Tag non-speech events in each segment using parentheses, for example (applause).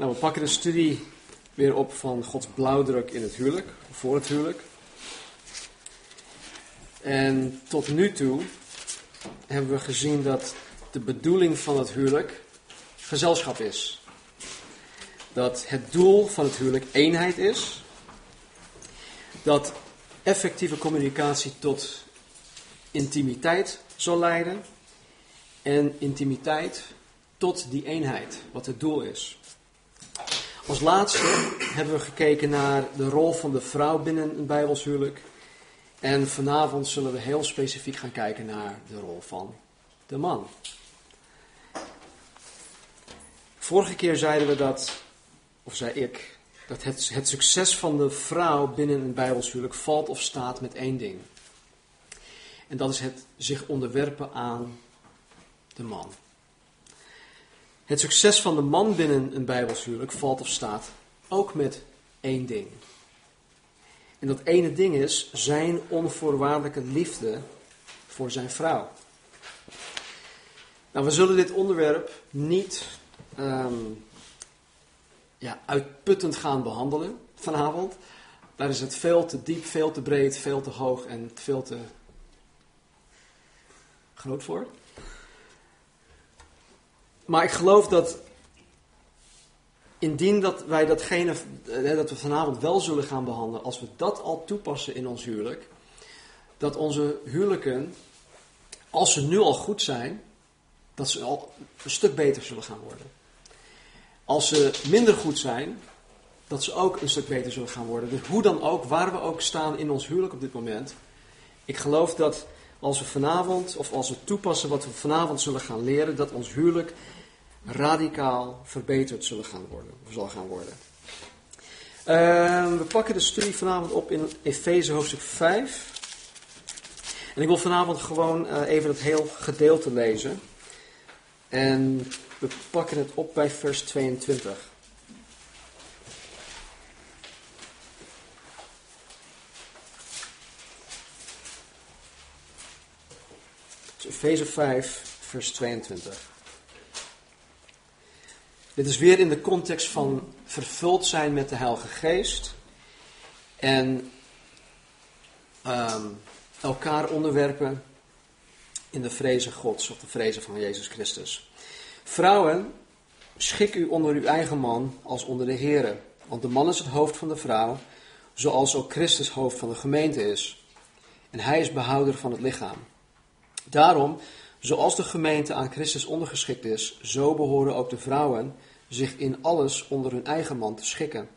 Nou, we pakken de studie weer op van Gods blauwdruk in het huwelijk, voor het huwelijk. En tot nu toe hebben we gezien dat de bedoeling van het huwelijk gezelschap is. Dat het doel van het huwelijk eenheid is. Dat effectieve communicatie tot intimiteit zal leiden. En intimiteit tot die eenheid, wat het doel is. Als laatste hebben we gekeken naar de rol van de vrouw binnen een Bijbels huwelijk. En vanavond zullen we heel specifiek gaan kijken naar de rol van de man. Vorige keer zeiden we dat, of zei ik, dat het, het succes van de vrouw binnen een Bijbels huwelijk valt of staat met één ding. En dat is het zich onderwerpen aan de man. Het succes van de man binnen een Bijbels huwelijk valt of staat ook met één ding. En dat ene ding is zijn onvoorwaardelijke liefde voor zijn vrouw. Nou, we zullen dit onderwerp niet um, ja, uitputtend gaan behandelen vanavond. Daar is het veel te diep, veel te breed, veel te hoog en veel te groot voor. Maar ik geloof dat indien dat wij datgene eh, dat we vanavond wel zullen gaan behandelen, als we dat al toepassen in ons huwelijk, dat onze huwelijken, als ze nu al goed zijn, dat ze al een stuk beter zullen gaan worden. Als ze minder goed zijn, dat ze ook een stuk beter zullen gaan worden. Dus hoe dan ook, waar we ook staan in ons huwelijk op dit moment, ik geloof dat als we vanavond, of als we toepassen wat we vanavond zullen gaan leren, dat ons huwelijk radicaal verbeterd zullen gaan worden, zal gaan worden. Uh, we pakken de studie vanavond op in Efeze hoofdstuk 5. En ik wil vanavond gewoon uh, even het heel gedeelte lezen. En we pakken het op bij vers 22. Efeze 5, vers 22. Dit is weer in de context van vervuld zijn met de Heilige Geest. En um, elkaar onderwerpen in de vrezen Gods of de vrezen van Jezus Christus. Vrouwen, schik u onder uw eigen man als onder de Here. Want de man is het hoofd van de vrouw, zoals ook Christus hoofd van de gemeente is. En hij is behouder van het lichaam. Daarom, zoals de gemeente aan Christus ondergeschikt is, zo behoren ook de vrouwen zich in alles onder hun eigen man te schikken.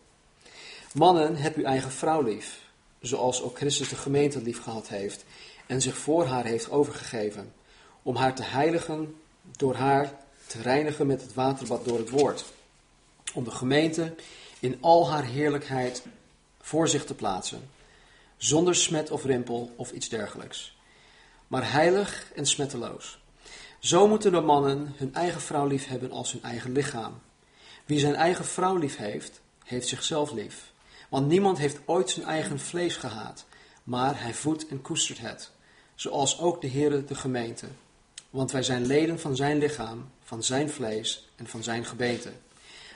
Mannen, heb uw eigen vrouw lief, zoals ook Christus de gemeente lief gehad heeft en zich voor haar heeft overgegeven, om haar te heiligen door haar te reinigen met het waterbad door het woord, om de gemeente in al haar heerlijkheid voor zich te plaatsen, zonder smet of rimpel of iets dergelijks, maar heilig en smetteloos. Zo moeten de mannen hun eigen vrouw lief hebben als hun eigen lichaam. Wie zijn eigen vrouw lief heeft, heeft zichzelf lief. Want niemand heeft ooit zijn eigen vlees gehaat, maar hij voedt en koestert het, zoals ook de Heere de gemeente. Want wij zijn leden van zijn lichaam, van zijn vlees en van zijn gebeente.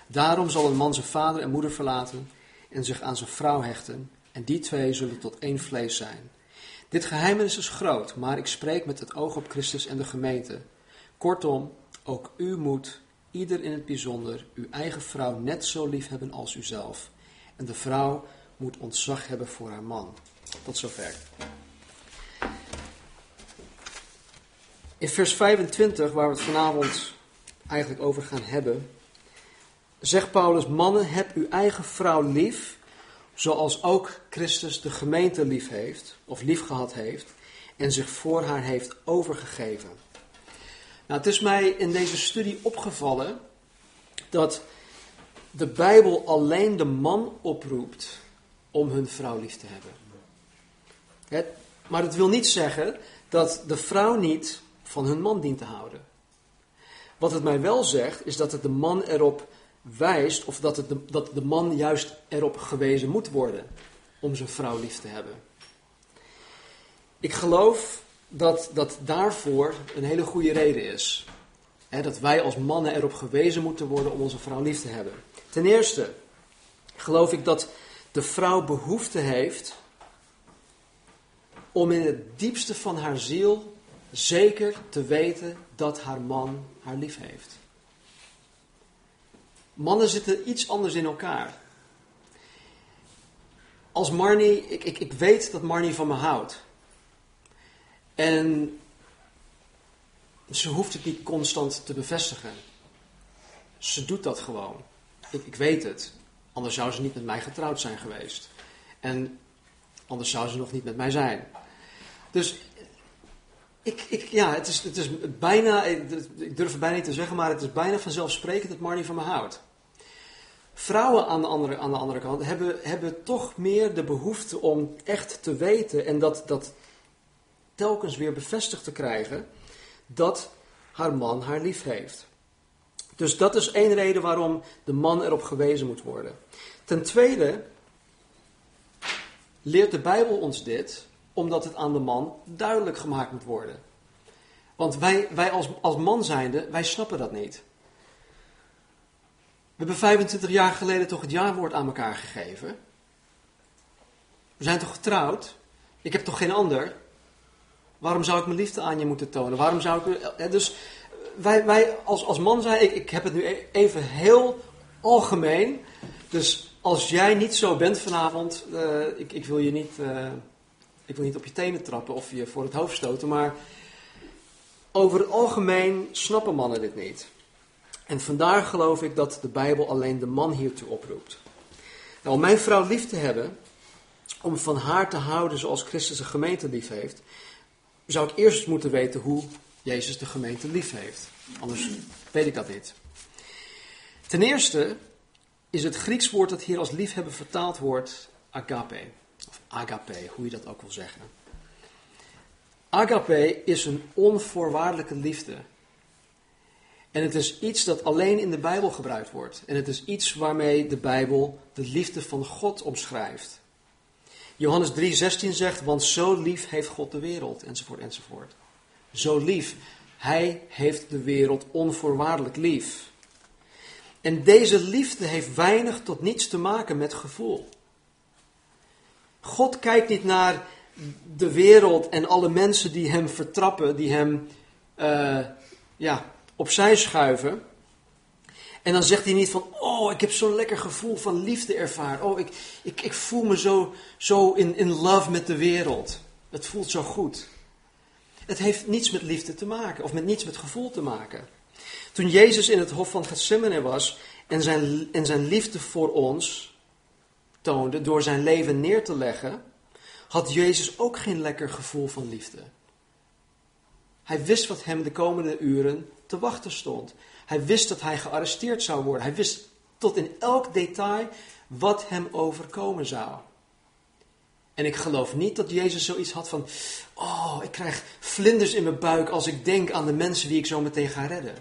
Daarom zal een man zijn vader en moeder verlaten en zich aan zijn vrouw hechten, en die twee zullen tot één vlees zijn. Dit geheimnis is groot, maar ik spreek met het oog op Christus en de gemeente. Kortom, ook u moet ieder in het bijzonder uw eigen vrouw net zo lief hebben als uzelf. En de vrouw moet ontzag hebben voor haar man. Tot zover. In vers 25, waar we het vanavond eigenlijk over gaan hebben, zegt Paulus: Mannen, heb uw eigen vrouw lief, zoals ook Christus de gemeente lief heeft, of lief gehad heeft, en zich voor haar heeft overgegeven. Nou, het is mij in deze studie opgevallen dat de Bijbel alleen de man oproept om hun vrouw lief te hebben. Het, maar het wil niet zeggen dat de vrouw niet van hun man dient te houden. Wat het mij wel zegt, is dat het de man erop wijst, of dat, het de, dat de man juist erop gewezen moet worden om zijn vrouw lief te hebben. Ik geloof dat dat daarvoor een hele goede reden is. dat wij als mannen erop gewezen moeten worden om onze vrouw lief te hebben. Ten eerste geloof ik dat de vrouw behoefte heeft om in het diepste van haar ziel zeker te weten dat haar man haar lief heeft. Mannen zitten iets anders in elkaar. Als Marnie, ik, ik, ik weet dat Marnie van me houdt. En ze hoeft het niet constant te bevestigen. Ze doet dat gewoon. Ik, ik weet het. Anders zou ze niet met mij getrouwd zijn geweest. En anders zou ze nog niet met mij zijn. Dus ik, ik, ja, het is, het is bijna, ik durf het bijna niet te zeggen, maar het is bijna vanzelfsprekend dat Marnie van me houdt. Vrouwen aan de andere, aan de andere kant hebben, hebben toch meer de behoefte om echt te weten en dat, dat telkens weer bevestigd te krijgen dat haar man haar lief heeft. Dus dat is één reden waarom de man erop gewezen moet worden. Ten tweede leert de Bijbel ons dit omdat het aan de man duidelijk gemaakt moet worden. Want wij, wij als, als man zijnde, wij snappen dat niet. We hebben 25 jaar geleden toch het jaarwoord aan elkaar gegeven. We zijn toch getrouwd? Ik heb toch geen ander? Waarom zou ik mijn liefde aan je moeten tonen? Waarom zou ik. Eh, dus wij, wij als, als man zijn, ik, ik heb het nu e-, even heel algemeen. Dus als jij niet zo bent vanavond, ik, ik, wil je niet, ik wil niet op je tenen trappen of je voor het hoofd stoten, maar over het algemeen snappen mannen dit niet. En vandaar geloof ik dat de Bijbel alleen de man hiertoe oproept. Nou, om mijn vrouw lief te hebben, om van haar te houden zoals Christus de gemeente lief heeft, zou ik eerst moeten weten hoe Jezus de gemeente lief heeft. Anders weet ik dat niet. Ten eerste is het Grieks woord dat hier als liefhebben vertaald wordt agape. Of agape, hoe je dat ook wil zeggen. Agape is een onvoorwaardelijke liefde. En het is iets dat alleen in de Bijbel gebruikt wordt. En het is iets waarmee de Bijbel de liefde van God omschrijft. Johannes 3:16 zegt, want zo lief heeft God de wereld, enzovoort, enzovoort. Zo lief. Hij heeft de wereld onvoorwaardelijk lief. En deze liefde heeft weinig tot niets te maken met gevoel. God kijkt niet naar de wereld en alle mensen die hem vertrappen, die hem uh, ja, opzij schuiven. En dan zegt hij niet van, oh, ik heb zo'n lekker gevoel van liefde ervaren. Oh, ik, ik, ik voel me zo, zo in, in love met de wereld. Het voelt zo goed. Het heeft niets met liefde te maken, of met niets met gevoel te maken. Toen Jezus in het hof van Gethsemane was en zijn, en zijn liefde voor ons toonde door zijn leven neer te leggen, had Jezus ook geen lekker gevoel van liefde. Hij wist wat hem de komende uren te wachten stond. Hij wist dat hij gearresteerd zou worden. Hij wist tot in elk detail wat hem overkomen zou. En ik geloof niet dat Jezus zoiets had van: Oh, ik krijg vlinders in mijn buik als ik denk aan de mensen die ik zo meteen ga redden.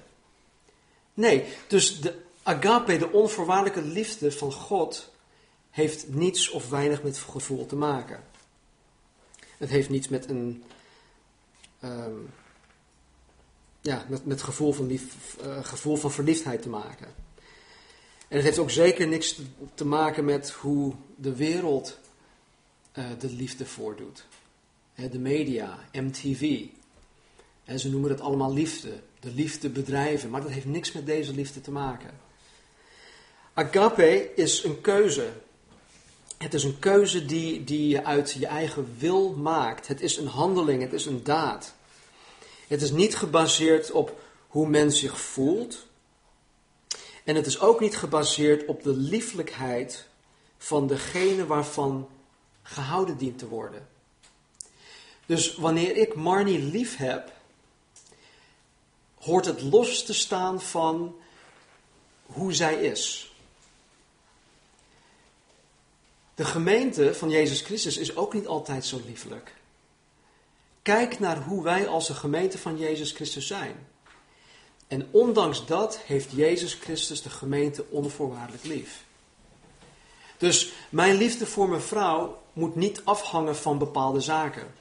Nee, dus de agape, de onvoorwaardelijke liefde van God, heeft niets of weinig met gevoel te maken. Het heeft niets met een. Um, ja, met, met gevoel, van lief, uh, gevoel van verliefdheid te maken. En het heeft ook zeker niks te, maken met hoe de wereld uh, de liefde voordoet. de media, MTV. ze noemen het allemaal liefde, de liefdebedrijven, maar dat heeft niks met deze liefde te maken. Agape is een keuze. Het is een keuze die, die je uit je eigen wil maakt. Het is een handeling, het is een daad. Het is niet gebaseerd op hoe men zich voelt. En het is ook niet gebaseerd op de lieflijkheid van degene waarvan gehouden dient te worden. Dus wanneer ik Marnie lief heb, hoort het los te staan van hoe zij is. De gemeente van Jezus Christus is ook niet altijd zo lieflijk. Kijk naar hoe wij als de gemeente van Jezus Christus zijn. En ondanks dat heeft Jezus Christus de gemeente onvoorwaardelijk lief. Dus mijn liefde voor mijn vrouw moet niet afhangen van bepaalde zaken.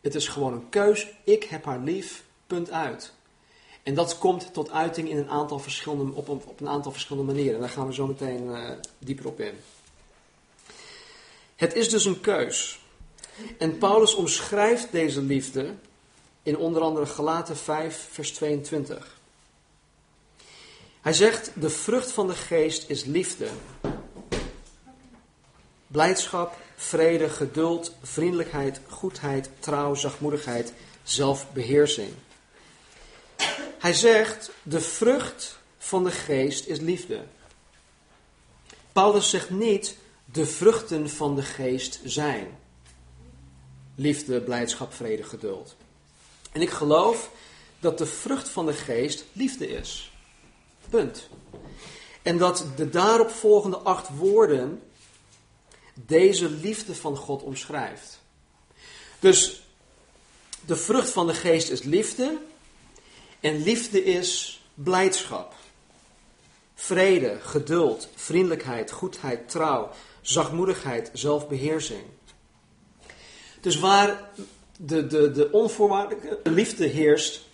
Het is gewoon een keus. Ik heb haar lief, punt uit. En dat komt tot uiting in een aantal verschillende, op, een, op een aantal verschillende manieren. En daar gaan we zo meteen uh, dieper op in. Het is dus een keus. En Paulus omschrijft deze liefde in onder andere Galaten 5, vers 22. Hij zegt: De vrucht van de geest is liefde, blijdschap, vrede, geduld, vriendelijkheid, goedheid, trouw, zachtmoedigheid, zelfbeheersing. Hij zegt: De vrucht van de geest is liefde. Paulus zegt niet: De vruchten van de geest zijn liefde, blijdschap, vrede, geduld. En ik geloof dat de vrucht van de geest liefde is. Punt. En dat de daaropvolgende acht woorden deze liefde van God omschrijft. Dus de vrucht van de geest is liefde. En liefde is blijdschap. Vrede, geduld, vriendelijkheid, goedheid, trouw, zachtmoedigheid, zelfbeheersing. Dus waar de, de, de onvoorwaardelijke liefde heerst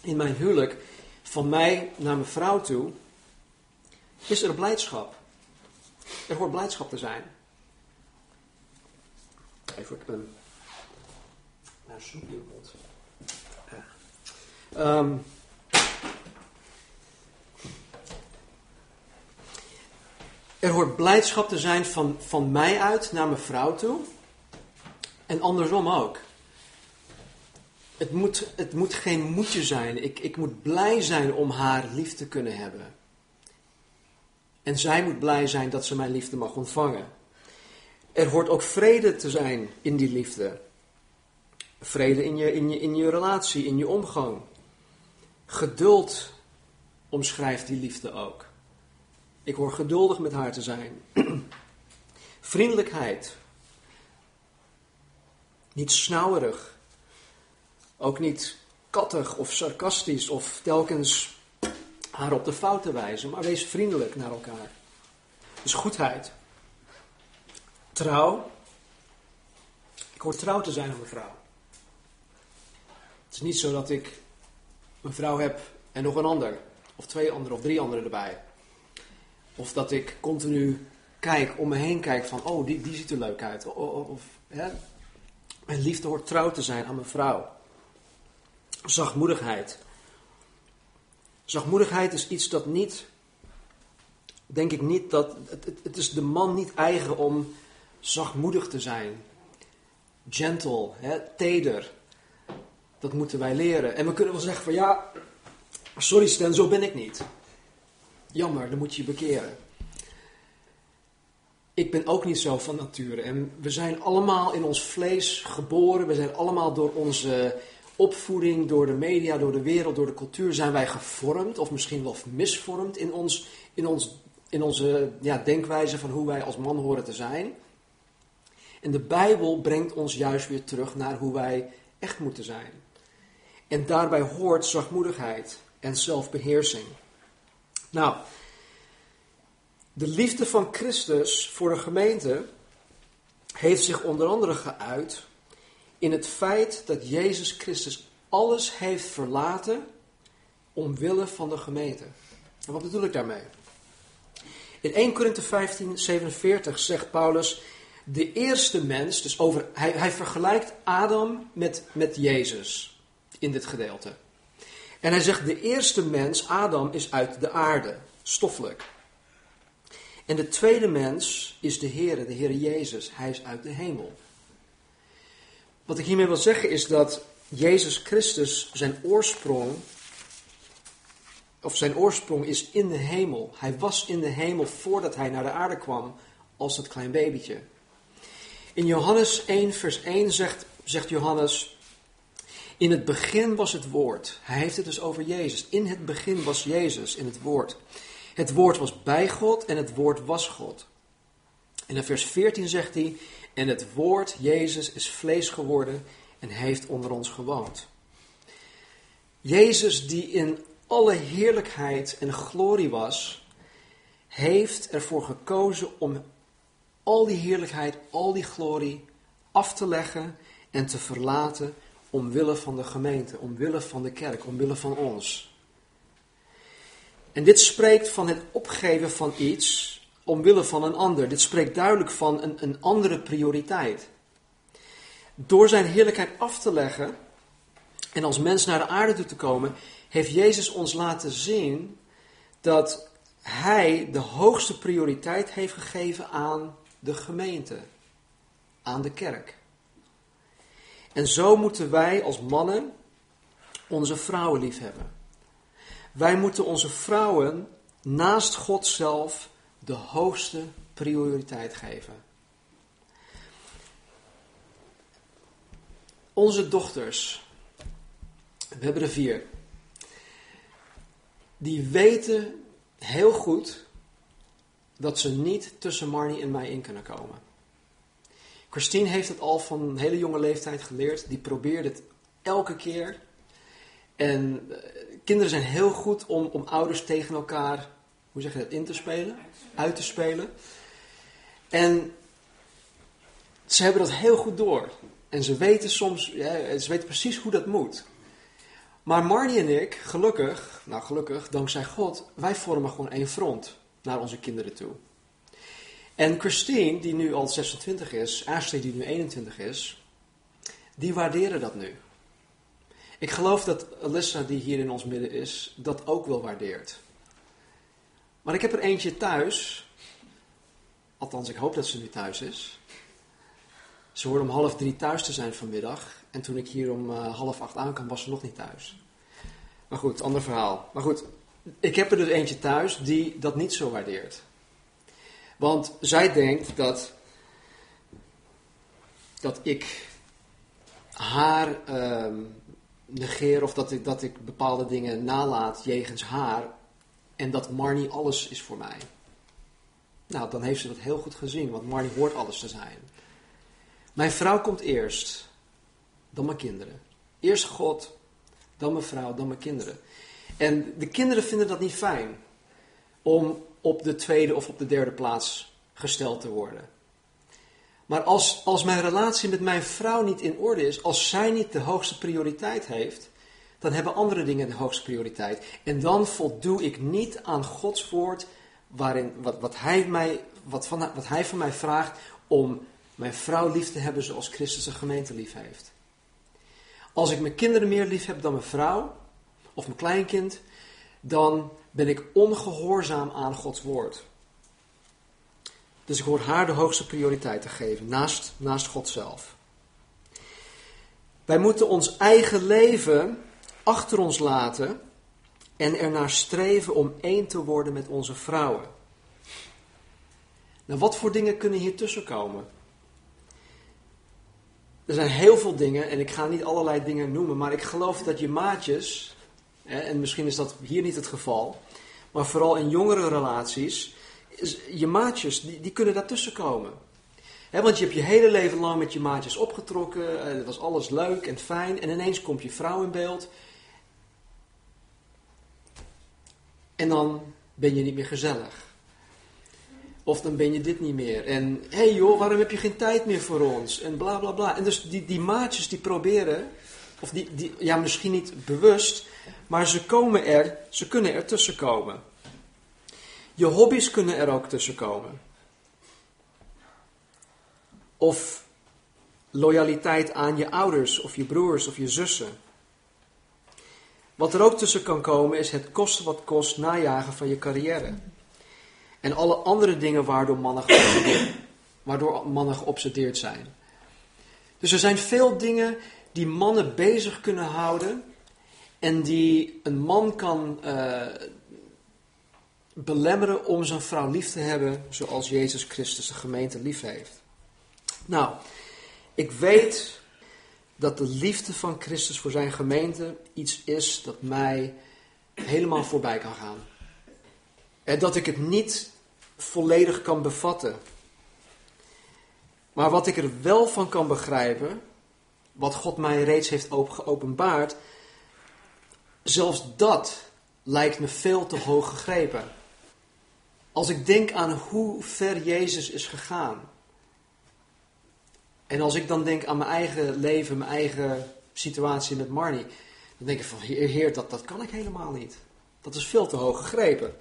in mijn huwelijk, van mij naar mijn vrouw toe, is er blijdschap. Er hoort blijdschap te zijn. Even, ik ben. Nou, soep in mond. Um, er hoort blijdschap te zijn van, van mij uit naar mijn vrouw toe. En andersom ook. Het moet, het moet geen moedje zijn. Ik, ik moet blij zijn om haar lief te kunnen hebben. En zij moet blij zijn dat ze mijn liefde mag ontvangen. Er hoort ook vrede te zijn in die liefde. Vrede in je, in je, in je relatie, in je omgang. Geduld omschrijft die liefde ook. Ik hoor geduldig met haar te zijn. (clears throat) Vriendelijkheid. Niet snauwerig. Ook niet kattig of sarcastisch of telkens haar op de fouten wijzen, maar wees vriendelijk naar elkaar. Dus goedheid. Trouw. Ik hoor trouw te zijn aan mijn vrouw. Het is niet zo dat ik een vrouw heb en nog een ander, of twee anderen, of drie anderen erbij. Of dat ik continu kijk, om me heen kijk van, oh, die, die ziet er leuk uit. Of, of hè? Mijn liefde hoort trouw te zijn aan mijn vrouw. Zachtmoedigheid. Zachtmoedigheid is iets dat niet, denk ik niet, dat het, het is de man niet eigen om zachtmoedig te zijn. Gentle, hè, teder. Dat moeten wij leren. En we kunnen wel zeggen van ja, sorry Stan, zo ben ik niet. Jammer, dan moet je je bekeren. Ik ben ook niet zo van nature. En we zijn allemaal in ons vlees geboren. We zijn allemaal door onze opvoeding, door de media, door de wereld, door de cultuur zijn wij gevormd. Of misschien wel misvormd in, ons, in, ons, in onze ja, denkwijze van hoe wij als man horen te zijn. En de Bijbel brengt ons juist weer terug naar hoe wij echt moeten zijn. En daarbij hoort zachtmoedigheid en zelfbeheersing. Nou, de liefde van Christus voor de gemeente heeft zich onder andere geuit in het feit dat Jezus Christus alles heeft verlaten omwille van de gemeente. En wat bedoel ik daarmee? In 1 Korinthe 15, 47 zegt Paulus, de eerste mens, dus over, hij, hij vergelijkt Adam met, met Jezus in dit gedeelte. En hij zegt, de eerste mens, Adam, is uit de aarde, stoffelijk. En de tweede mens is de Heer, de Heer Jezus. Hij is uit de hemel. Wat ik hiermee wil zeggen is dat Jezus Christus zijn oorsprong, of zijn oorsprong is in de hemel. Hij was in de hemel voordat hij naar de aarde kwam als het klein babytje. In Johannes 1, vers 1 zegt, zegt Johannes, in het begin was het woord. Hij heeft het dus over Jezus. In het begin was Jezus in het woord. Het woord was bij God en het woord was God. En in vers 14 zegt hij, en het woord Jezus is vlees geworden en heeft onder ons gewoond. Jezus die in alle heerlijkheid en glorie was, heeft ervoor gekozen om al die heerlijkheid, al die glorie af te leggen en te verlaten omwille van de gemeente, omwille van de kerk, omwille van ons. En dit spreekt van het opgeven van iets omwille van een ander. Dit spreekt duidelijk van een, een andere prioriteit. Door zijn heerlijkheid af te leggen en als mens naar de aarde toe te komen, heeft Jezus ons laten zien dat Hij de hoogste prioriteit heeft gegeven aan de gemeente, aan de kerk. En zo moeten wij als mannen onze vrouwen lief hebben. Wij moeten onze vrouwen naast God zelf de hoogste prioriteit geven. Onze dochters, we hebben er vier, die weten heel goed dat ze niet tussen Marnie en mij in kunnen komen. Christine heeft het al van een hele jonge leeftijd geleerd. Die probeert het elke keer. En eh, kinderen zijn heel goed om, om ouders tegen elkaar, hoe zeg je dat, in te spelen? Uit te spelen. En ze hebben dat heel goed door. En ze weten soms, ze weten precies hoe dat moet. Maar Marnie en ik, gelukkig, nou gelukkig, dankzij God, wij vormen gewoon één front naar onze kinderen toe. En Christine, die nu al 26 is, Ashley, die nu 21 is, die waarderen dat nu. Ik geloof dat Alyssa, die hier in ons midden is, dat ook wel waardeert. Maar ik heb er eentje thuis, althans ik hoop dat ze nu thuis is. Ze hoorde om half drie thuis te zijn vanmiddag. En toen ik hier om uh, half acht aankwam, was ze nog niet thuis. Maar goed, ander verhaal. Maar goed, ik heb er dus eentje thuis die dat niet zo waardeert. Want zij denkt dat, dat ik haar uh, negeer of dat ik, dat ik bepaalde dingen nalaat jegens haar. En dat Marnie alles is voor mij. Nou, dan heeft ze dat heel goed gezien, want Marnie hoort alles te zijn. Mijn vrouw komt eerst, dan mijn kinderen. Eerst God, dan mijn vrouw, dan mijn kinderen. En de kinderen vinden dat niet fijn om op de tweede of op de derde plaats gesteld te worden. Maar als, als mijn relatie met mijn vrouw niet in orde is, als zij niet de hoogste prioriteit heeft, dan hebben andere dingen de hoogste prioriteit. En dan voldoe ik niet aan Gods woord, waarin, wat, wat, hij, mij, wat, van, wat hij van mij vraagt om mijn vrouw lief te hebben zoals Christus de gemeente lief heeft. Als ik mijn kinderen meer lief heb dan mijn vrouw, of mijn kleinkind, dan ben ik ongehoorzaam aan Gods woord. Dus ik hoor haar de hoogste prioriteit te geven, naast, naast God zelf. Wij moeten ons eigen leven achter ons laten en ernaar streven om één te worden met onze vrouwen. Nou, wat voor dingen kunnen hier tussenkomen? Er zijn heel veel dingen en ik ga niet allerlei dingen noemen, maar ik geloof dat je maatjes, en misschien is dat hier niet het geval, maar vooral in jongere relaties, je maatjes, die, die kunnen daartussen komen. want je hebt je hele leven lang met je maatjes opgetrokken, eh, het was alles leuk en fijn, en ineens komt je vrouw in beeld. En dan ben je niet meer gezellig. Of dan ben je dit niet meer. En hé hey joh, waarom heb je geen tijd meer voor ons? En bla bla bla. En dus die, die maatjes die proberen, of die, die, ja misschien niet bewust, maar ze komen er, ze kunnen er tussen komen. Je hobby's kunnen er ook tussen komen. Of loyaliteit aan je ouders of je broers of je zussen. Wat er ook tussen kan komen is het kosten wat kost najagen van je carrière. En alle andere dingen waardoor mannen waardoor mannen geobsedeerd zijn. Dus er zijn veel dingen die mannen bezig kunnen houden en die een man kan uh, belemmeren om zijn vrouw lief te hebben zoals Jezus Christus de gemeente lief heeft. Nou, ik weet dat de liefde van Christus voor zijn gemeente iets is dat mij helemaal voorbij kan gaan. En dat ik het niet volledig kan bevatten. Maar wat ik er wel van kan begrijpen, wat God mij reeds heeft geopenbaard, zelfs dat lijkt me veel te hoog gegrepen. Als ik denk aan hoe ver Jezus is gegaan. En als ik dan denk aan mijn eigen leven, mijn eigen situatie met Marnie. Dan denk ik van, heer, dat, dat kan ik helemaal niet. Dat is veel te hoog gegrepen.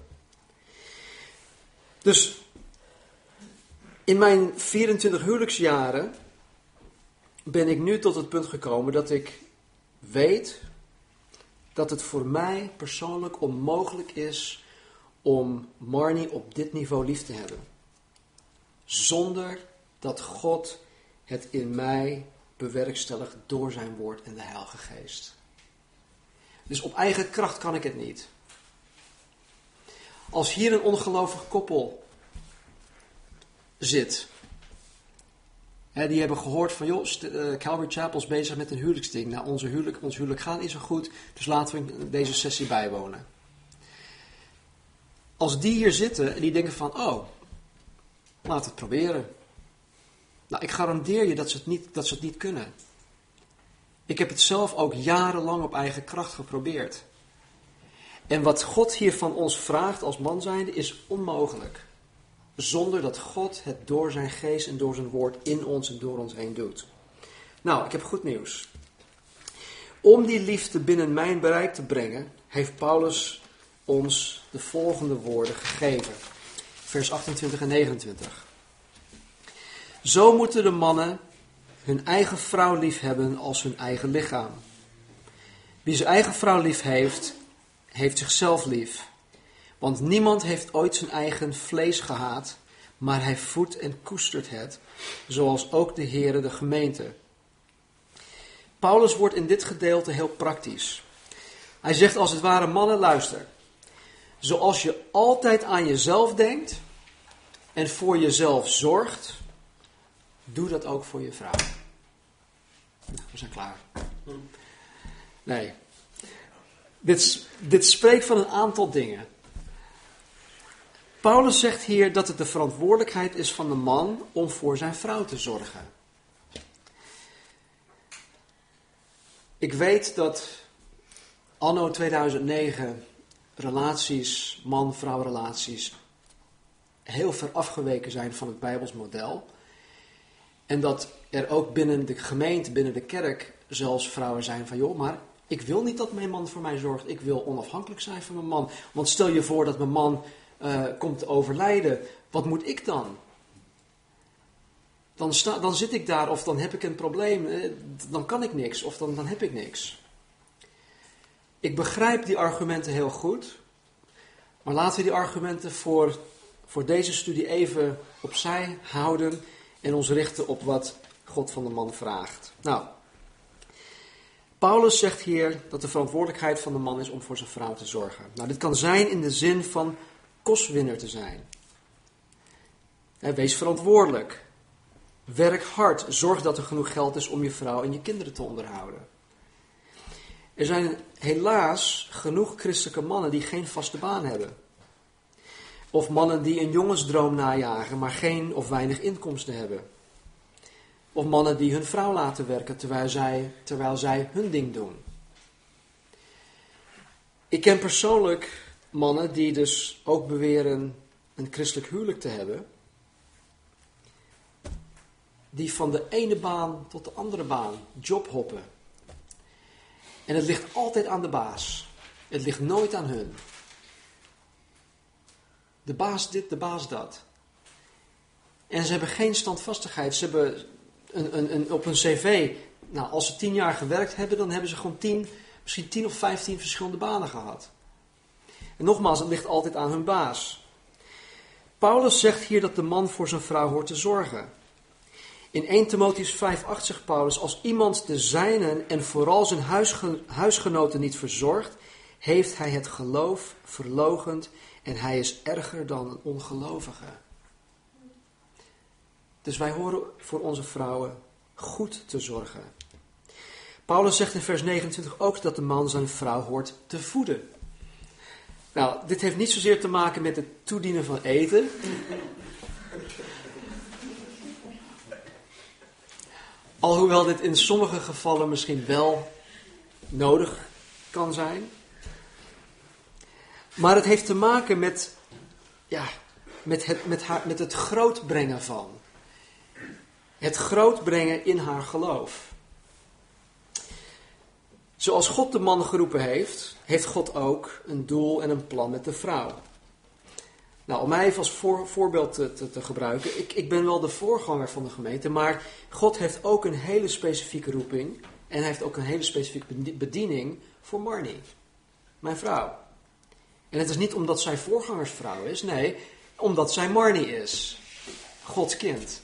Dus in mijn 24 huwelijksjaren ben ik nu tot het punt gekomen dat ik weet dat het voor mij persoonlijk onmogelijk is om Marnie op dit niveau lief te hebben. Zonder dat God het in mij bewerkstelligt door zijn woord en de Heilige Geest. Dus op eigen kracht kan ik het niet. Als hier een ongelovig koppel zit. Die hebben gehoord van, joh, uh, Calvary Chapel is bezig met een huwelijksding. Nou, onze huwelijk, ons huwelijk gaat niet zo goed, dus laten we deze sessie bijwonen. Als die hier zitten en die denken van, oh, laat het proberen. Nou, ik garandeer je dat ze, het niet, dat ze het niet kunnen. Ik heb het zelf ook jarenlang op eigen kracht geprobeerd. En wat God hier van ons vraagt als man zijnde is onmogelijk. Zonder dat God het door zijn geest en door zijn woord in ons en door ons heen doet. Nou, ik heb goed nieuws. Om die liefde binnen mijn bereik te brengen, heeft Paulus ons de volgende woorden gegeven. Vers 28 en 29. Zo moeten de mannen hun eigen vrouw lief hebben als hun eigen lichaam. Wie zijn eigen vrouw lief heeft, heeft zichzelf lief. Want niemand heeft ooit zijn eigen vlees gehaat, maar hij voedt en koestert het, zoals ook de Heere de gemeente. Paulus wordt in dit gedeelte heel praktisch. Hij zegt als het ware, mannen luister. Zoals je altijd aan jezelf denkt en voor jezelf zorgt, doe dat ook voor je vrouw. Nou, we zijn klaar. Nee. Dit, dit spreekt van een aantal dingen. Paulus zegt hier dat het de verantwoordelijkheid is van de man om voor zijn vrouw te zorgen. Ik weet dat anno 2009 relaties, man-vrouw relaties, heel ver afgeweken zijn van het Bijbels model. En dat er ook binnen de gemeente, binnen de kerk, zelfs vrouwen zijn van, joh, maar ik wil niet dat mijn man voor mij zorgt. Ik wil onafhankelijk zijn van mijn man. Want stel je voor dat mijn man uh, komt te overlijden. Wat moet ik dan? Dan, sta, dan zit ik daar of dan heb ik een probleem. Eh, dan kan ik niks of dan, dan heb ik niks. Ik begrijp die argumenten heel goed. Maar laten we die argumenten voor, voor deze studie even opzij houden. En ons richten op wat God van de man vraagt. Nou, Paulus zegt hier dat de verantwoordelijkheid van de man is om voor zijn vrouw te zorgen. Nou, dit kan zijn in de zin van kostwinner te zijn. Wees verantwoordelijk. Werk hard. Zorg dat er genoeg geld is om je vrouw en je kinderen te onderhouden. Er zijn helaas genoeg christelijke mannen die geen vaste baan hebben. Of mannen die een jongensdroom najagen, maar geen of weinig inkomsten hebben. Of mannen die hun vrouw laten werken terwijl zij, terwijl zij hun ding doen. Ik ken persoonlijk mannen die dus ook beweren een christelijk huwelijk te hebben. Die van de ene baan tot de andere baan jobhoppen. En het ligt altijd aan de baas. Het ligt nooit aan hun. De baas dit, de baas dat. En ze hebben geen standvastigheid. Ze hebben een, een, een, op een cv, nou, als ze tien jaar gewerkt hebben, dan hebben ze gewoon tien, misschien tien of vijftien verschillende banen gehad. En nogmaals, het ligt altijd aan hun baas. Paulus zegt hier dat de man voor zijn vrouw hoort te zorgen. In 1 Timotheus 5:8 zegt Paulus: Als iemand de zijnen en vooral zijn huisgenoten niet verzorgt, heeft hij het geloof verlogend en hij is erger dan een ongelovige. Dus wij horen voor onze vrouwen goed te zorgen. Paulus zegt in vers 29 ook dat de man zijn vrouw hoort te voeden. Nou, dit heeft niet zozeer te maken met het toedienen van eten. Alhoewel dit in sommige gevallen misschien wel nodig kan zijn. Maar het heeft te maken met, ja, met, het, met, haar, met het grootbrengen van. Het grootbrengen in haar geloof. Zoals God de man geroepen heeft, heeft God ook een doel en een plan met de vrouw. Nou, om mij even als voor, voorbeeld te, te, te, gebruiken. Ik, ik ben wel de voorganger van de gemeente, maar God heeft ook een hele specifieke roeping. En hij heeft ook een hele specifieke bediening voor Marnie, mijn vrouw. En het is niet omdat zij voorgangersvrouw is, nee, omdat zij Marnie is. Gods kind.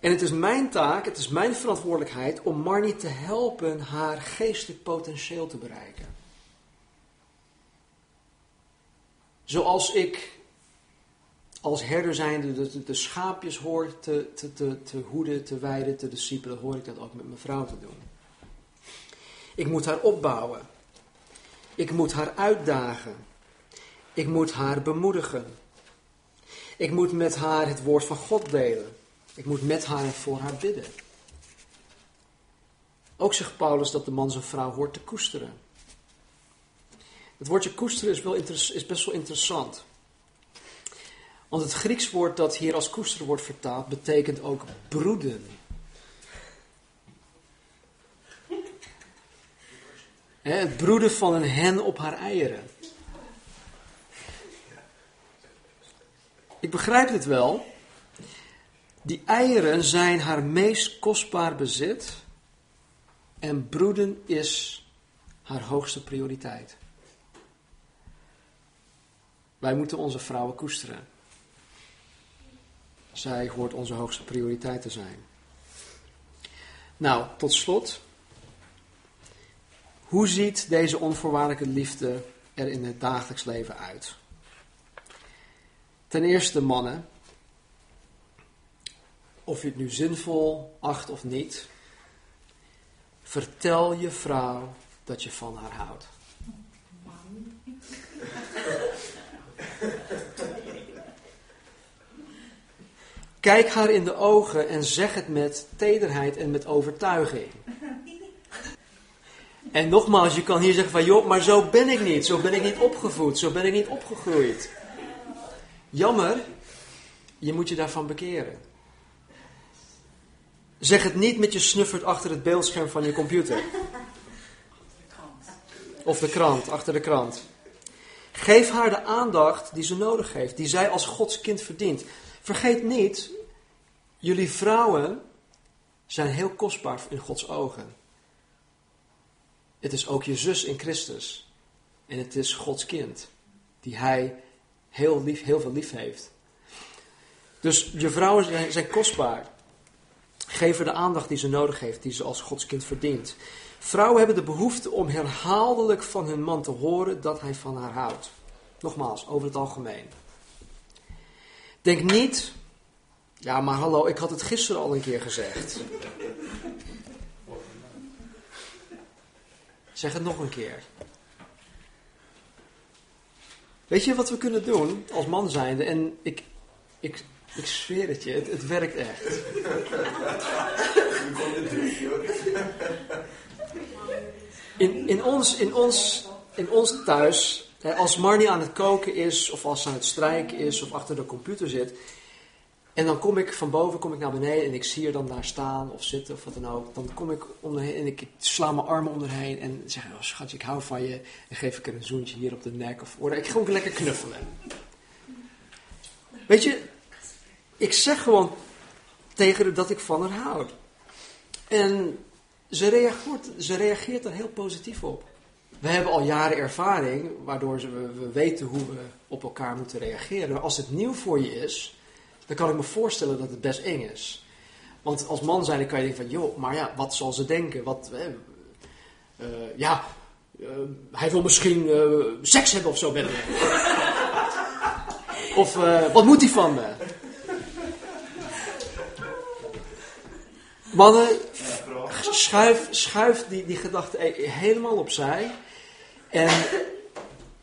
En het is mijn taak, het is mijn verantwoordelijkheid om Marnie te helpen haar geestelijk potentieel te bereiken. Zoals ik als herder zijnde de, de, schaapjes hoor te, te, te, te hoeden, te wijden, te discipelen, hoor ik dat ook met mijn vrouw te doen. Ik moet haar opbouwen. Ik moet haar uitdagen. Ik moet haar bemoedigen. Ik moet met haar het woord van God delen. Ik moet met haar en voor haar bidden. Ook zegt Paulus dat de man zijn vrouw hoort te koesteren. Het woordje koesteren is, wel is best wel interessant. Want het Grieks woord dat hier als koesteren wordt vertaald, betekent ook broeden. het broeden van een hen op haar eieren. Ik begrijp dit wel. Die eieren zijn haar meest kostbaar bezit. En broeden is haar hoogste prioriteit. Wij moeten onze vrouwen koesteren. Zij hoort onze hoogste prioriteit te zijn. Nou, tot slot. Hoe ziet deze onvoorwaardelijke liefde er in het dagelijks leven uit? Ten eerste, mannen. Of je het nu zinvol acht of niet. Vertel je vrouw dat je van haar houdt. Kijk haar in de ogen en zeg het met tederheid en met overtuiging. En nogmaals, je kan hier zeggen van joh, maar zo ben ik niet. Zo ben ik niet opgevoed. Zo ben ik niet opgegroeid. Jammer, je moet je daarvan bekeren. Zeg het niet met je snuffert achter het beeldscherm van je computer. Of de krant, achter de krant. Geef haar de aandacht die ze nodig heeft, die zij als Gods kind verdient. Vergeet niet, jullie vrouwen zijn heel kostbaar in Gods ogen. Het is ook je zus in Christus. En het is Gods kind, die hij heel, lief, heel veel lief heeft. Dus je vrouwen zijn kostbaar. Geef haar de aandacht die ze nodig heeft, die ze als Gods kind verdient. Vrouwen hebben de behoefte om herhaaldelijk van hun man te horen dat hij van haar houdt. Nogmaals, over het algemeen. Denk niet, ja maar hallo, ik had het gisteren al een keer gezegd. Zeg het nog een keer. Weet je wat we kunnen doen als man zijnde? En ik, ik, ik zweer het je, het, het werkt echt. In, in, ons, in, ons, in ons thuis, als Marnie aan het koken is, of als ze aan het strijken is, of achter de computer zit, en dan kom ik van boven kom ik naar beneden en ik zie haar dan daar staan of zitten of wat dan ook. Dan kom ik om en ik sla mijn armen om heen en zeg: oh, schatje, ik hou van je. En geef ik er een zoentje hier op de nek. Of, of ik ga ook lekker knuffelen. Weet je, ik zeg gewoon tegen haar dat ik van haar hou. En ze reageert, ze reageert er heel positief op. We hebben al jaren ervaring, waardoor we, we weten hoe we op elkaar moeten reageren. Maar als het nieuw voor je is, dan kan ik me voorstellen dat het best eng is. Want als man zijn, dan kan je denken van, joh, maar ja, wat zal ze denken? Wat, eh, uh, ja, uh, hij wil misschien seks hebben of zo met me. of wat moet hij van me? Mannen, schuif, schuif die, die gedachte helemaal opzij. En,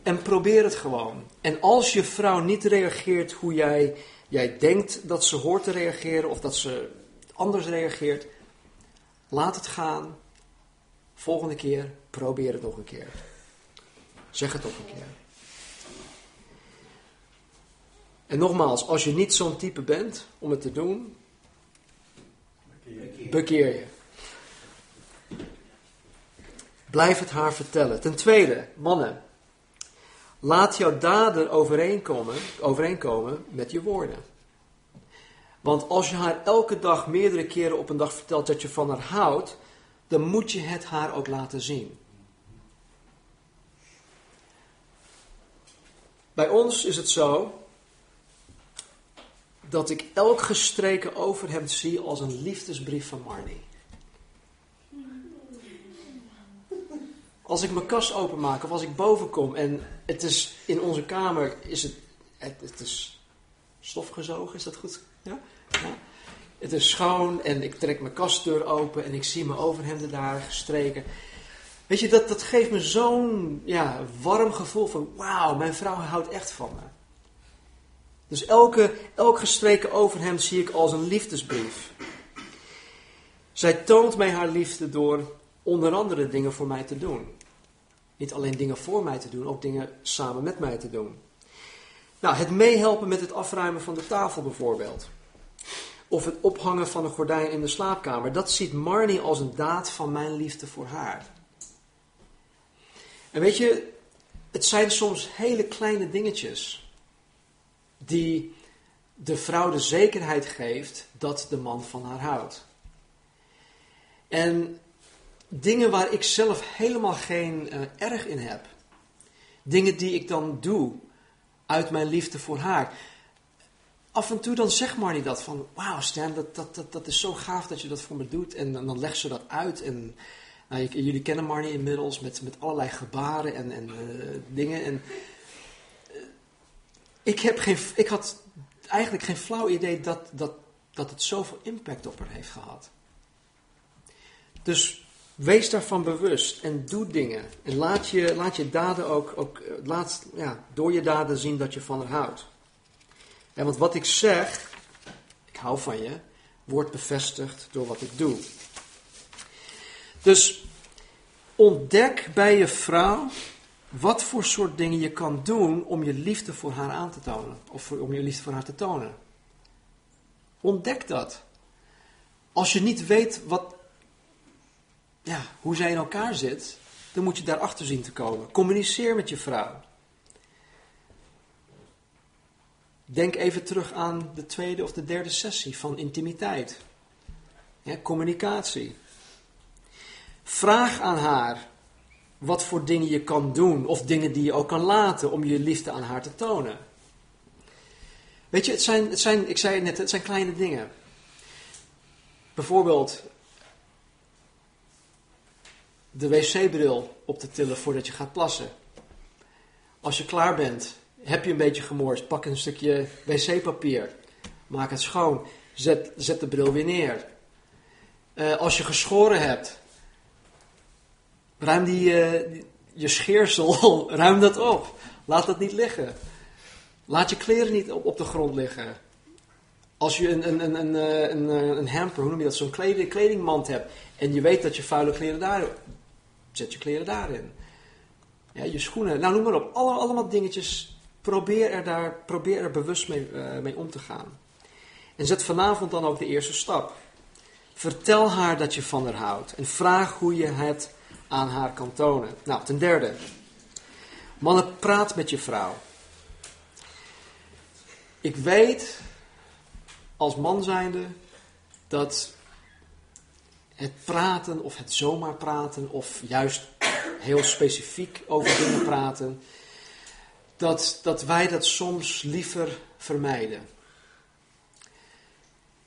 en probeer het gewoon. En als je vrouw niet reageert hoe jij jij denkt dat ze hoort te reageren of dat ze anders reageert, laat het gaan. Volgende keer probeer het nog een keer. Zeg het nog een keer. En nogmaals, als je niet zo'n type bent om het te doen, bekeer je. Blijf het haar vertellen. Ten tweede, mannen. Laat jouw daden overeenkomen, overeenkomen met je woorden. Want als je haar elke dag meerdere keren op een dag vertelt dat je van haar houdt, dan moet je het haar ook laten zien. Bij ons is het zo dat ik elk gestreken over hem zie als een liefdesbrief van Marnie. Als ik mijn kast openmaak of als ik boven kom en het is in onze kamer, is het, het, het is stofgezogen, is dat goed? Ja? ja? Het is schoon en ik trek mijn kastdeur open en ik zie mijn overhemden daar gestreken. Weet je, dat, dat geeft me zo'n ja, warm gevoel van, wauw, mijn vrouw houdt echt van me. Dus elke, elk gestreken overhemd zie ik als een liefdesbrief. Zij toont mij haar liefde door onder andere dingen voor mij te doen. Niet alleen dingen voor mij te doen, ook dingen samen met mij te doen. Nou, het meehelpen met het afruimen van de tafel bijvoorbeeld. Of het ophangen van een gordijn in de slaapkamer. Dat ziet Marnie als een daad van mijn liefde voor haar. En weet je, het zijn soms hele kleine dingetjes. Die de vrouw de zekerheid geeft dat de man van haar houdt. En dingen waar ik zelf helemaal geen uh, erg in heb. Dingen die ik dan doe uit mijn liefde voor haar. Af en toe dan zegt Marnie dat van, wauw Stan, dat, dat, dat, dat is zo gaaf dat je dat voor me doet. En, dan legt ze dat uit en nou, jullie kennen Marnie inmiddels met, met allerlei gebaren en, en uh, dingen. En, uh, ik, heb geen, ik had eigenlijk geen flauw idee dat, dat, dat het zoveel impact op haar heeft gehad. Dus Wees daarvan bewust en doe dingen. En laat je, laat je daden ook, ook eh, laat, ja, door je daden zien dat je van haar houdt. En want wat ik zeg, ik hou van je, wordt bevestigd door wat ik doe. Dus ontdek bij je vrouw wat voor soort dingen je kan doen om je liefde voor haar aan te tonen. Of om je liefde voor haar te tonen. Ontdek dat. Als je niet weet wat, ja, hoe zij in elkaar zit, dan moet je daarachter zien te komen. Communiceer met je vrouw. Denk even terug aan de tweede of de derde sessie van intimiteit. Communicatie. Vraag aan haar wat voor dingen je kan doen of dingen die je ook kan laten om je liefde aan haar te tonen. Weet je, het zijn, het zijn ik zei het net, het zijn kleine dingen. Bijvoorbeeld de wc-bril op te tillen voordat je gaat plassen. Als je klaar bent, heb je een beetje gemorst, pak een stukje wc-papier. Maak het schoon. Zet, zet de bril weer neer. Uh, als je geschoren hebt, ruim die, uh, je scheersel, (laughs) ruim dat op. Laat dat niet liggen. Laat je kleren niet op, de grond liggen. Als je een, een, een, een, een, een hamper, hoe noem je dat, zo'n kleding, kledingmand hebt en je weet dat je vuile kleren daar Zet je kleren daarin. Ja, je schoenen, nou noem maar op. Alle, allemaal dingetjes. Probeer er, daar, probeer er bewust mee, uh, mee om te gaan. En zet vanavond dan ook de eerste stap. Vertel haar dat je van haar houdt. En vraag hoe je het aan haar kan tonen. Nou, ten derde. Mannen, praat met je vrouw. Ik weet als man zijnde dat het praten of het zomaar praten of juist heel specifiek over dingen praten, dat, dat wij dat soms liever vermijden.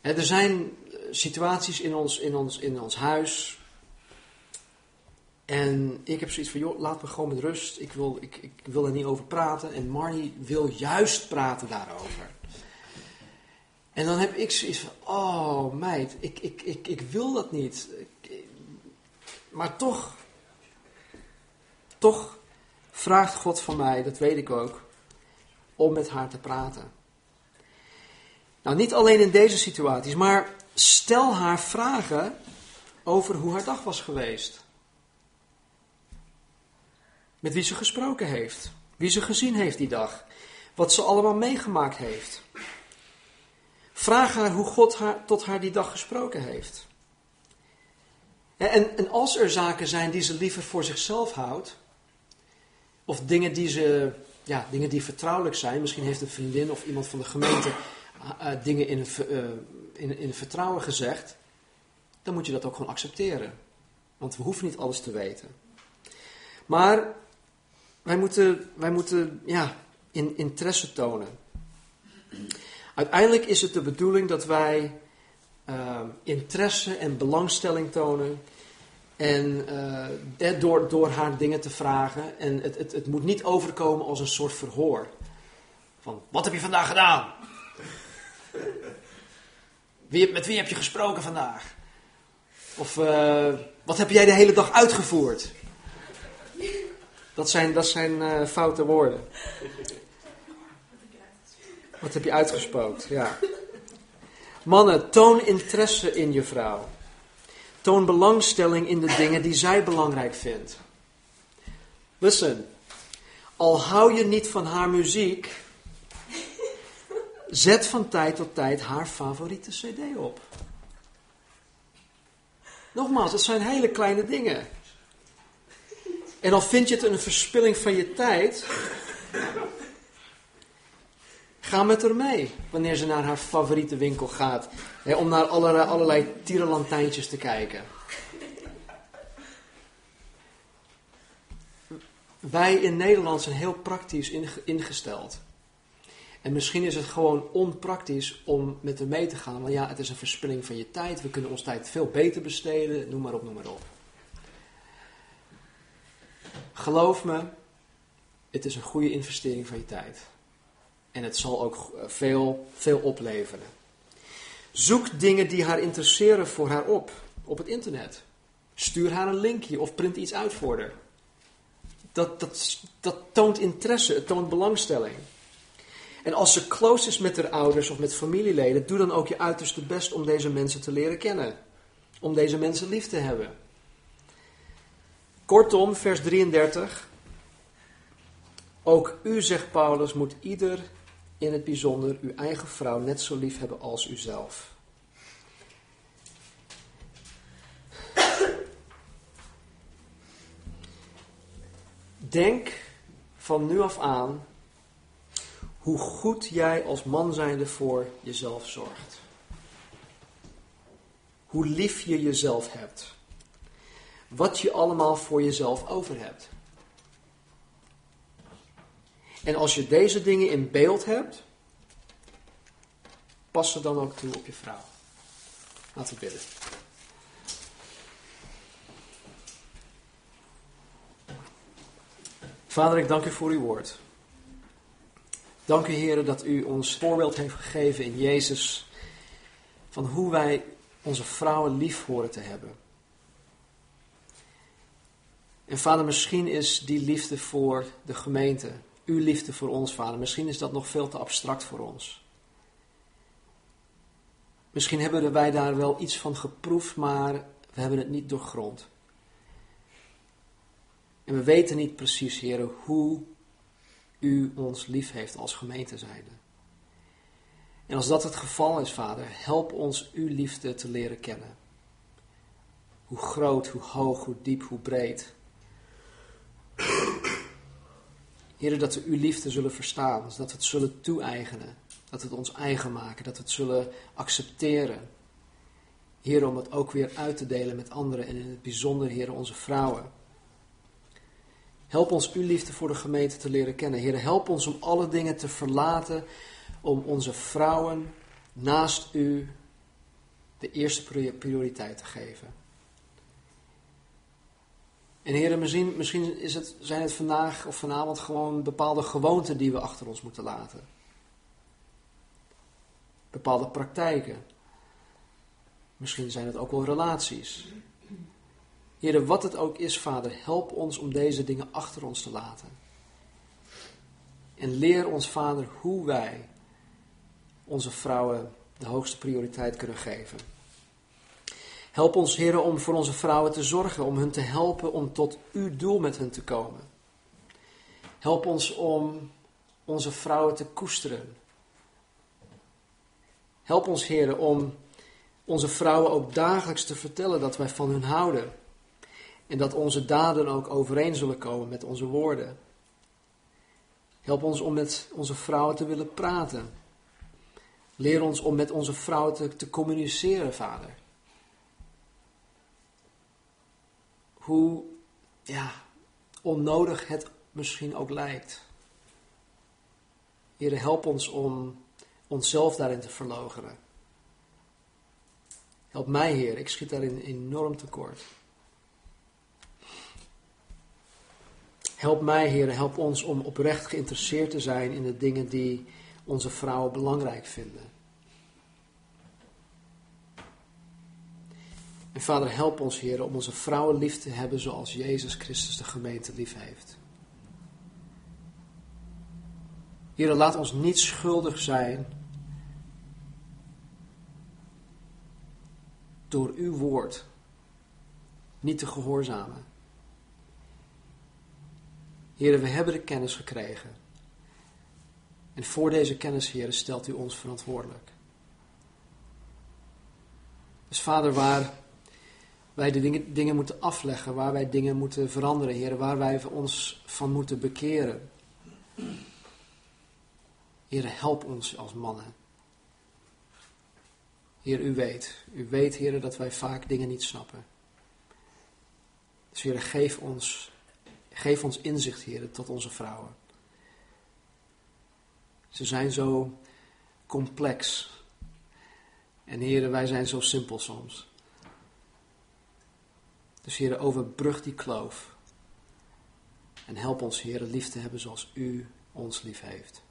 er zijn situaties in ons, in, ons, in ons huis. En ik heb zoiets van, joh, laat me gewoon met rust. Ik wil, ik, ik wil er niet over praten. En Marnie wil juist praten daarover. En dan heb ik zoiets van, oh meid, ik, ik, ik, ik wil dat niet. maar toch, toch vraagt God van mij, dat weet ik ook, om met haar te praten. Nou, niet alleen in deze situaties, maar stel haar vragen over hoe haar dag was geweest. Met wie ze gesproken heeft, wie ze gezien heeft die dag, wat ze allemaal meegemaakt heeft. Vraag haar hoe God haar, tot haar die dag gesproken heeft. En, en als er zaken zijn die ze liever voor zichzelf houdt, of dingen die, ze, ja, dingen die vertrouwelijk zijn, misschien heeft een vriendin of iemand van de gemeente uh, dingen in, uh, in, in vertrouwen gezegd, dan moet je dat ook gewoon accepteren. Want we hoeven niet alles te weten. Maar wij moeten, wij moeten ja, in, interesse tonen. Uiteindelijk is het de bedoeling dat wij uh, interesse en belangstelling tonen. En uh, door, door haar dingen te vragen. En het, het, het moet niet overkomen als een soort verhoor. Van, wat heb je vandaag gedaan? (laughs) Wie, met wie heb je gesproken vandaag? Of uh, wat heb jij de hele dag uitgevoerd? Dat zijn, dat zijn uh, foute woorden. Wat heb je uitgespookt? Ja. Mannen, toon interesse in je vrouw. Toon belangstelling in de dingen die zij belangrijk vindt. Listen, al hou je niet van haar muziek, zet van tijd tot tijd haar favoriete CD op. Nogmaals, dat zijn hele kleine dingen. En al vind je het een verspilling van je tijd, ga met haar mee wanneer ze naar haar favoriete winkel gaat. Hè, om naar allerlei, allerlei tierenlantijntjes te kijken. Wij in Nederland zijn heel praktisch ingesteld. En misschien is het gewoon onpraktisch om met hem mee te gaan. Want ja, het is een verspilling van je tijd. We kunnen onze tijd veel beter besteden. Noem maar op, noem maar op. Geloof me, het is een goede investering van je tijd. En het zal ook veel, veel opleveren. Zoek dingen die haar interesseren voor haar op, op het internet. Stuur haar een linkje of print iets uit voor haar. Dat, dat, dat toont interesse, het toont belangstelling. En als ze close is met haar ouders of met familieleden, doe dan ook je uiterste best om deze mensen te leren kennen. Om deze mensen lief te hebben. Kortom, vers 33. Ook u, zegt Paulus, moet ieder in het bijzonder uw eigen vrouw net zo lief hebben als uzelf. Denk van nu af aan hoe goed jij als man zijnde voor jezelf zorgt. Hoe lief je jezelf hebt. Wat je allemaal voor jezelf over hebt. En als je deze dingen in beeld hebt, pas ze dan ook toe op je vrouw. Laten we bidden. Vader, ik dank u voor uw woord. Dank u, Heer, dat u ons voorbeeld heeft gegeven in Jezus van hoe wij onze vrouwen lief horen te hebben. En vader, misschien is die liefde voor de gemeente, uw liefde voor ons, vader, misschien is dat nog veel te abstract voor ons. Misschien hebben wij daar wel iets van geproefd, maar we hebben het niet doorgrond. En we weten niet precies, Heer, hoe u ons lief heeft als gemeente zijnde. En als dat het geval is, Vader, help ons uw liefde te leren kennen. Hoe groot, hoe hoog, hoe diep, hoe breed. Heer, dat we uw liefde zullen verstaan, dat we het zullen toe-eigenen, dat we het ons eigen maken, dat we het zullen accepteren. Heer, om het ook weer uit te delen met anderen en in het bijzonder, Heer, onze vrouwen. Help ons uw liefde voor de gemeente te leren kennen. Heer, help ons om alle dingen te verlaten, om onze vrouwen naast u de eerste prioriteit te geven. En heren, misschien, is het, zijn het vandaag of vanavond gewoon bepaalde gewoonten die we achter ons moeten laten. Bepaalde praktijken. Misschien zijn het ook wel relaties. Heren, wat het ook is, Vader, help ons om deze dingen achter ons te laten. En leer ons, Vader, hoe wij onze vrouwen de hoogste prioriteit kunnen geven. Help ons, Heer, om voor onze vrouwen te zorgen, om hun te helpen om tot uw doel met hen te komen. Help ons om onze vrouwen te koesteren. Help ons, Heer, om onze vrouwen ook dagelijks te vertellen dat wij van hun houden. En dat onze daden ook overeen zullen komen met onze woorden. Help ons om met onze vrouwen te willen praten. Leer ons om met onze vrouwen te communiceren, Vader. Hoe ja, onnodig het misschien ook lijkt. Heer, help ons om onszelf daarin te verlogenen. Help mij, Heer, ik schiet daarin enorm tekort. Help mij, Heer, help ons om oprecht geïnteresseerd te zijn in de dingen die onze vrouwen belangrijk vinden. En Vader, help ons, Heer, om onze vrouwen lief te hebben zoals Jezus Christus de gemeente lief heeft. Heer, laat ons niet schuldig zijn door uw woord niet te gehoorzamen. Heren, we hebben de kennis gekregen. En voor deze kennis, heren, stelt u ons verantwoordelijk. Dus vader, waar wij de dingen, dingen moeten afleggen, waar wij dingen moeten veranderen, heren, waar wij ons van moeten bekeren. Heren, help ons als mannen. Heer, u weet. U weet, heren, dat wij vaak dingen niet snappen. Dus Heer, geef ons, geef ons inzicht, heren, tot onze vrouwen. Ze zijn zo complex. En heren, wij zijn zo simpel soms. Dus heren, overbrug die kloof. En help ons, heren, lief te hebben zoals u ons lief heeft.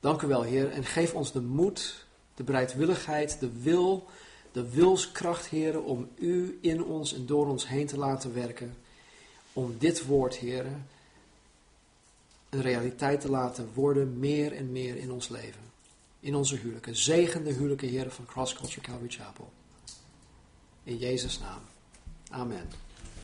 Dank u wel, Heer, en geef ons de moed, de bereidwilligheid, de wil, de wilskracht, Heer, om u in ons en door ons heen te laten werken. Om dit woord, Heer, een realiteit te laten worden, meer en meer in ons leven. In onze huwelijken. Zegende huwelijken, Heer, van Cross Culture Calvary Chapel. In Jezus' naam. Amen.